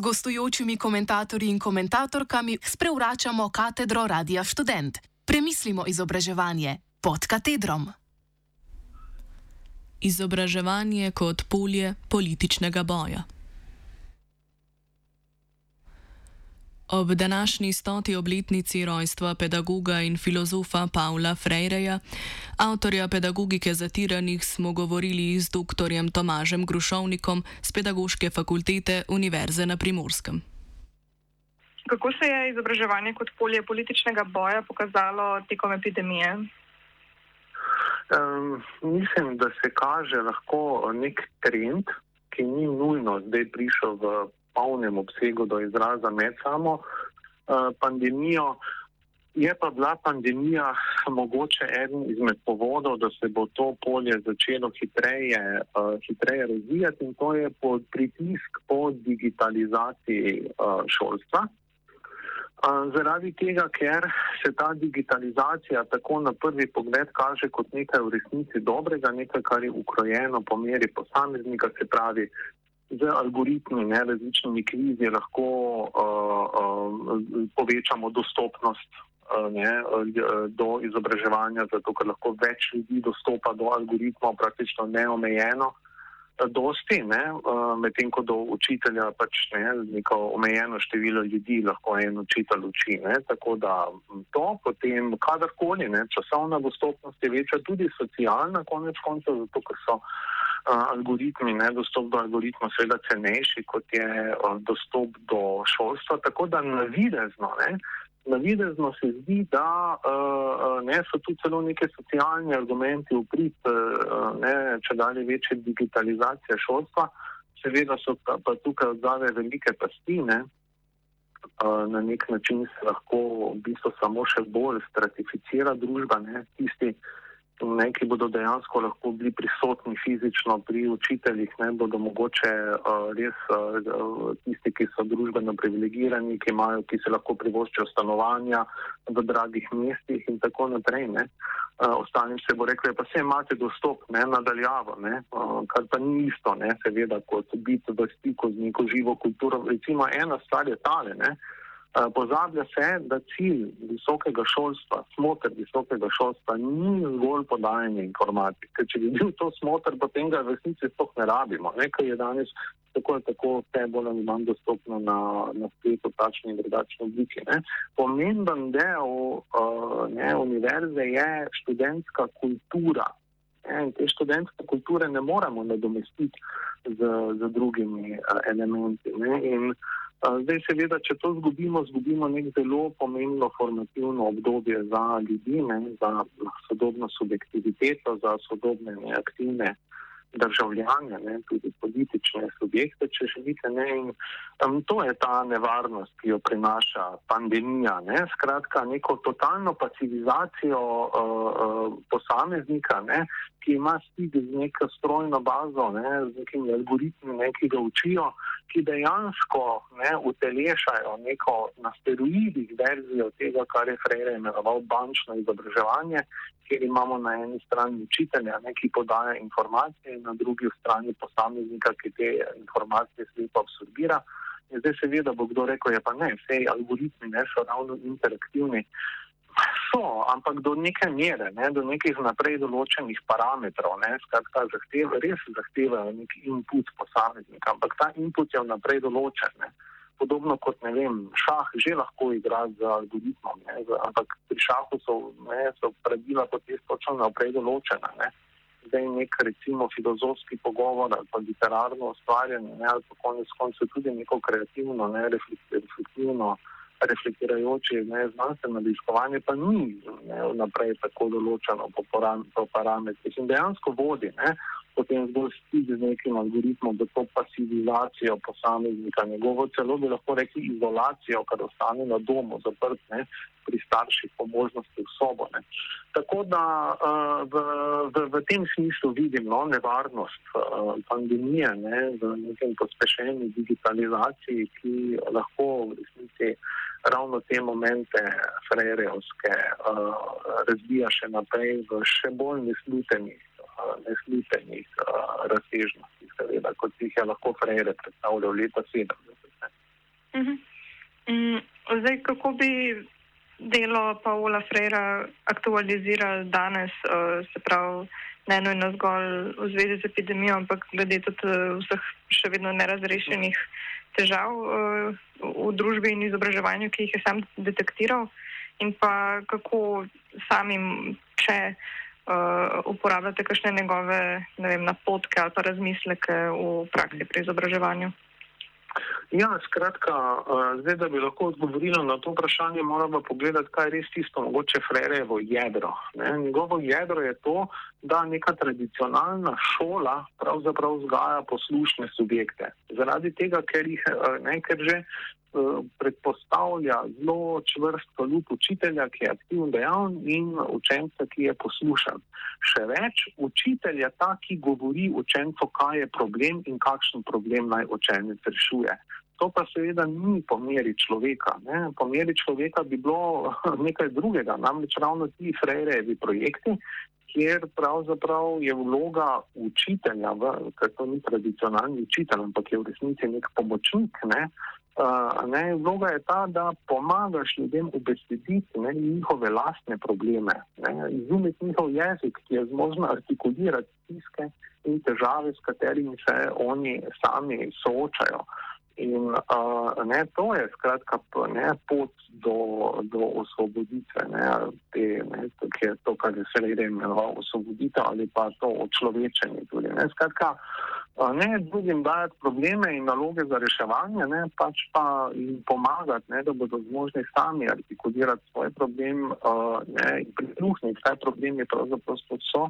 gostujočimi komentatorji in komentatorkami sprevračamo katedro Radia Student. Premislimo izobraževanje pod katedrom. Izobraževanje kot polje političnega boja. Ob današnji stoti obletnici rojstva pedagoga in filozofa Pavla Freireja, avtorja pedagogike zatiranih, smo govorili z dr. Tomažem Grušovnikom z Pedagoške fakultete Univerze na Primorskem. Kako se je izobraževanje kot polje političnega boja pokazalo tekom epidemije? Um, mislim, da se kaže lahko nek trend, ki ni nujno zdaj prišel v polnem obsegu do izraza med samo uh, pandemijo. Je pa bila pandemija mogoče eden izmed povodov, da se bo to polje začelo hitreje, uh, hitreje razvijati in to je pod pritisk po digitalizaciji uh, šolstva. Uh, zaradi tega, ker se ta digitalizacija tako na prvi pogled kaže kot nekaj v resnici dobrega, nekaj, kar je ukrojeno po meri posameznika, se pravi, z algoritmi, ne, različnimi krizi lahko uh, uh, povečamo dostopnost uh, ne, do izobraževanja, zato ker lahko več ljudi dostopa do algoritmov praktično neomejeno. Dosti, ne, medtem ko do učitelja pač ne, neko omejeno število ljudi lahko en učitelj uči. Ne, tako da to potem, kadarkoli, ne, časovna dostopnost je večja, tudi socialna, konec koncev, zato ker so uh, algoritmi, ne, dostop do algoritma, seveda cenejši, kot je dostop do šolstva. Tako da navidezno, ne, navidezno se zdi, da ne, so tu celo neke socialne argumenti v prid, če dalje večje digitalizacije šolstva. Seveda so pa, pa tukaj odzave velike pastine. Na nek način se lahko v bistvu samo še bolj stratificira družba, ne, tisti, ne, ki bodo dejansko lahko bili prisotni fizično pri učiteljih, ne bodo mogoče uh, res uh, tisti, ki so družbeno privilegirani, ki, imajo, ki se lahko privoščijo stanovanja v dragih mestih in tako naprej. Ne. Uh, ostalim se bo reklo, pa se imate dostop ne, nadaljavo, ne, uh, kar pa ni isto, ne, seveda, kot biti v stiku z neko živo kulturo. Recimo ena stvar je tale. Ne, Eh, pozablja se, da cilj visokega šolstva, smotr visokega šolstva ni zgolj podajanje informacij. Ker če bi bil to smotr, potem ga v resnici sploh ne rabimo. Nekaj je danes tako in tako vse bolj ali manj dostopno na, na spletu v takšni in drugačni obliki. Ne. Pomemben del uh, ne, univerze je študentska kultura. Ne, in te študentske kulture ne moremo nadomestiti z, z drugimi uh, elementi. Ne. In, uh, Zdaj, seveda, če to zgubimo, zgubimo nek zelo pomembno formativno obdobje za ljudi, ne, za sodobno subjektiviteto, za sodobne aktivne državljane, ne, tudi politične subjekte, če želite. Ne, in, um, to je ta nevarnost, ki jo prinaša pandemija. Ne, skratka, neko totalno pacivizacijo uh, uh, posameznika, ne, ki ima stik z neko strojno bazo, ne, z nekimi algoritmi, ne, ki ga učijo, ki dejansko ne, utelešajo neko na steroidih verzijo tega, kar je Freire imenoval bančno izobraževanje, kjer imamo na eni strani učitelja, ne, ki podaja informacije, in na drugi strani posameznika, ki te informacije slepo absorbira. In zdaj seveda bo kdo rekel, je ja, pa ne, vse algoritmi ne so ravno interaktivni. So, ampak do neke mere, ne, do nekih naprej določenih parametrov, ne, skratka, zahteva, res zahtevajo neki input posameznika, ampak ta input je vnaprej določen. Ne. Podobno kot, vem, šah že lahko igra z algoritmom, ne, ampak pri šahu so, ne, so pravila potem točno vnaprej določena. Ne. Zdaj nek recimo filozofski pogovor ali pa literarno ustvarjanje, ne, ali pa konec koncev tudi neko kreativno, ne, reflektivno reflektirajoče znanstveno raziskovanje, pa ni ne, naprej tako določeno po, poram, po parametrih. In dejansko vodi ne, potem zgolj stik z nekim algoritmom, da to pasivizacijo posameznika, njegovo celo bi lahko rekli izolacijo, kar ostane na domu zaprt ne, pri starših po možnosti v sobo. Ne. Tako da uh, v, v, v tem smislu vidim no, nevarnost uh, pandemije ne, v nekem pospešeni digitalizaciji, ki lahko v resnici ravno te momente frejrevske uh, razvija še naprej v še bolj neslutenih, neslutenih razsežnostih, seveda, kot jih je lahko frejre predstavljal leta 70. Uh -huh. mm, zdaj, kako bi delo Paula Freira aktualizirali danes, uh, se pravi, ne nujno zgolj v zvezi z epidemijo, ampak glede tudi uh, vseh še vedno nerazrešenih težav uh, v družbi in izobraževanju, ki jih je sam detektiral, in pa kako samim, če uh, uporabljate kakšne njegove vem, napotke ali pa razmisleke v praksi pri izobraževanju. Ja, skratka, eh, zdaj, da bi lahko odgovorila na to vprašanje, moramo pogledati, kaj je res tisto mogoče Frerevo jedro. Ne? Njegovo jedro je to, da neka tradicionalna šola pravzaprav vzgaja poslušne subjekte. Zaradi tega, ker, jih, eh, ne, ker že predpostavlja zelo čvrst kalup učitelja, ki je aktivno dejaven in učenca, ki je poslušan. Še več, učitelj je ta, ki govori učencu, kaj je problem in kakšen problem naj učenec rešuje. To pa seveda ni po meri človeka. Ne? Po meri človeka bi bilo nekaj drugega, namreč ravno ti frejevi projekti, kjer pravzaprav je vloga učitelja, ker to ni tradicionalni učitelj, ampak je v resnici nek pomočnik, ne? Uh, ne, vloga je ta, da pomagaš ljudem ubesediti njihove lastne probleme, izumeti njihov jezik, ki je zmožen artikulirati stiske in težave, s katerimi se oni sami soočajo. In uh, ne, to je skratka ne, pot do, do osvoboditve, ne, te, ne, ki je to, kar je se rede imenoval osvoboditev ali pa to očlovečenje. Tudi, ne, skratka, ne drugim dajati probleme in naloge za reševanje, ne, pač pa jim pomagati, ne, da bodo zmožni sami artikulirati svoj problem uh, ne, in prisluhniti, kaj problemi pravzaprav so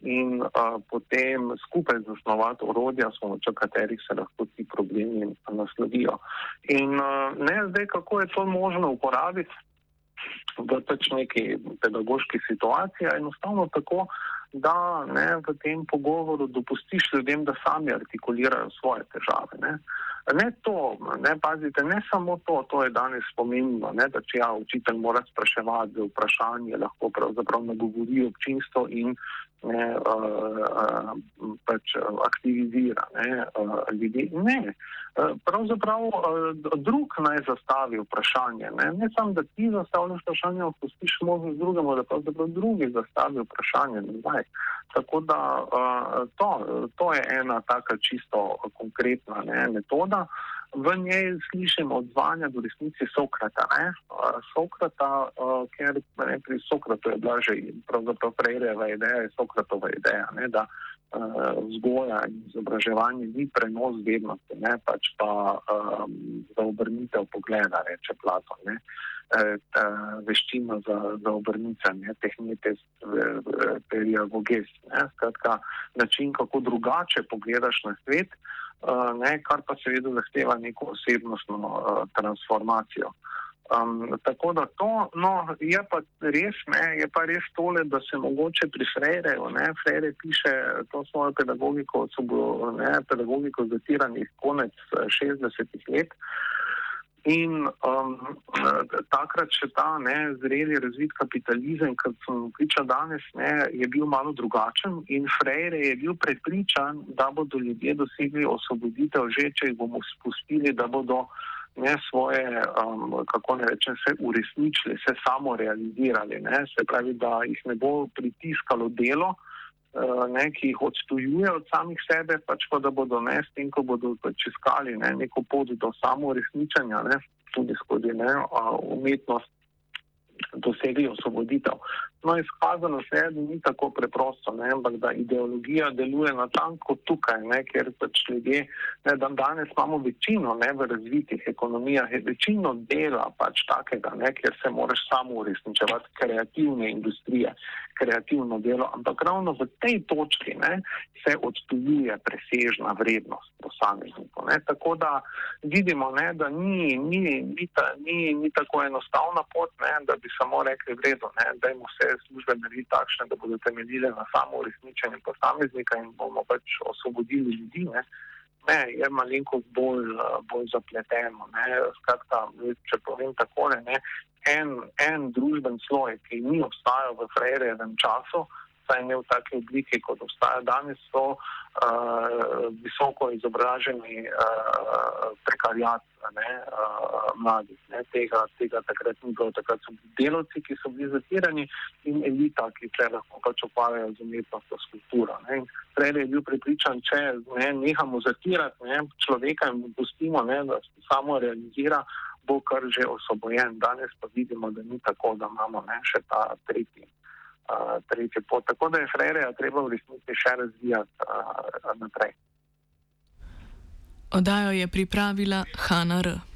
in uh, potem skupaj zasnovati orodja, s pomočjo katerih se lahko ti problemi naslovijo. In uh, ne zdaj, kako je to možno uporabiti v pač neki pedagoški situaciji, enostavno tako, da ne, v tem pogovoru dopustiš ljudem, da sami artikulirajo svoje težave. Ne. Ne to, ne pazite, ne samo to, to je danes pomembno, ne, da če ja, učitelj mora spraševati za vprašanje, lahko pravzaprav nagovori občinstvo in ne, uh, uh, pač aktivizira ne, uh, ljudi. Ne, pravzaprav uh, drug naj zastavi vprašanje. Ne, ne samo, da ti zastavljaš vprašanje, odpustiš možnost drugemu, da pravzaprav drugi zastavi vprašanje. Ne, Tako da uh, to, to je ena taka čisto konkretna ne, metoda. V njej slišimo odzvanja do resnici Sokrata. Ne? Sokrata, uh, ker ne, pri Sokratu je bila že pravzaprav prejreva ideja, Sokratova ideja, ne, da uh, vzgoja in izobraževanje ni prenos vednosti, ne, pač pa um, za obrnitev pogleda, reče Platon. Ne. Eh, veščino za, za obrnicanje tehnike periagoges. Skratka, način, kako drugače pogledaš na svet, eh, ne, kar pa seveda zahteva neko osebnostno uh, transformacijo. Um, tako da to, no, je pa res, ne, je pa res tole, da se mogoče pri Freire, ne, Freire piše to svojo pedagogiko, so bo, ne, pedagogiko zatiranih konec 60-ih let. In um, takrat še ta ne, zreli razvit kapitalizem, kot smo pričali danes, ne, je bil malo drugačen in Freire je bil prepričan, da bodo ljudje dosegli osvoboditev že, če jih bomo spustili, da bodo ne svoje, um, kako ne rečem, se uresničili, se samo realizirali. Ne, se pravi, da jih ne bo pritiskalo delo. Eh, ne, ki jih odstujuje od samih sebe, pač pa da bodo ne, s tem, ko bodo pač iskali ne, neko pot do samoresničanja, ne, tudi skozi ne, umetnost dosegli osvoboditev. No, izkazano se je, da ni tako preprosto, ne, ampak da ideologija deluje na tanko tukaj, ne, ker pač ljudje, ne, da danes imamo večino ne, v razvitih ekonomijah, je večino dela pač takega, ne, kjer se moraš samo uresničevati kreativne industrije, kreativno delo, ampak ravno v tej točki ne, se odtujuje presežna vrednost posameznikov. Tako da vidimo, ne, da ni, ni, ni, ta, ni, ni tako enostavna pot, ne, da bi samo rekli, vredo, ne, da jim vse službe narediti takšne, da bodo temeljile na samo uresničenju posameznika in bomo pač osvobodili ljudi. Ne. Ne, je malenkost bolj, bolj zapleteno. Skratka, če povem takole, ne, en, en družben sloj, ki ni obstajal v Frejrejevem času, vsaj ne v taki obliki, kot obstaja danes, so uh, visoko izobraženi uh, prekarjat ne, uh, mladih. Ne. Tega, tega takrat ni bilo. Takrat so bili delovci, ki so bili zatirani in elita, ki tle lahko pač ukvarjajo z umetnostjo skulpturo. Prej je bil pripričan, če ne, nehamo zatirati ne, človeka in pustimo, ne, da se samo realizira, bo kar že osvobojen. Danes pa vidimo, da ni tako, da imamo ne, še ta tretji tretji pot. Tako da je Freire treba v resnici še razvijati uh, naprej. Odajo je pripravila Hanna R.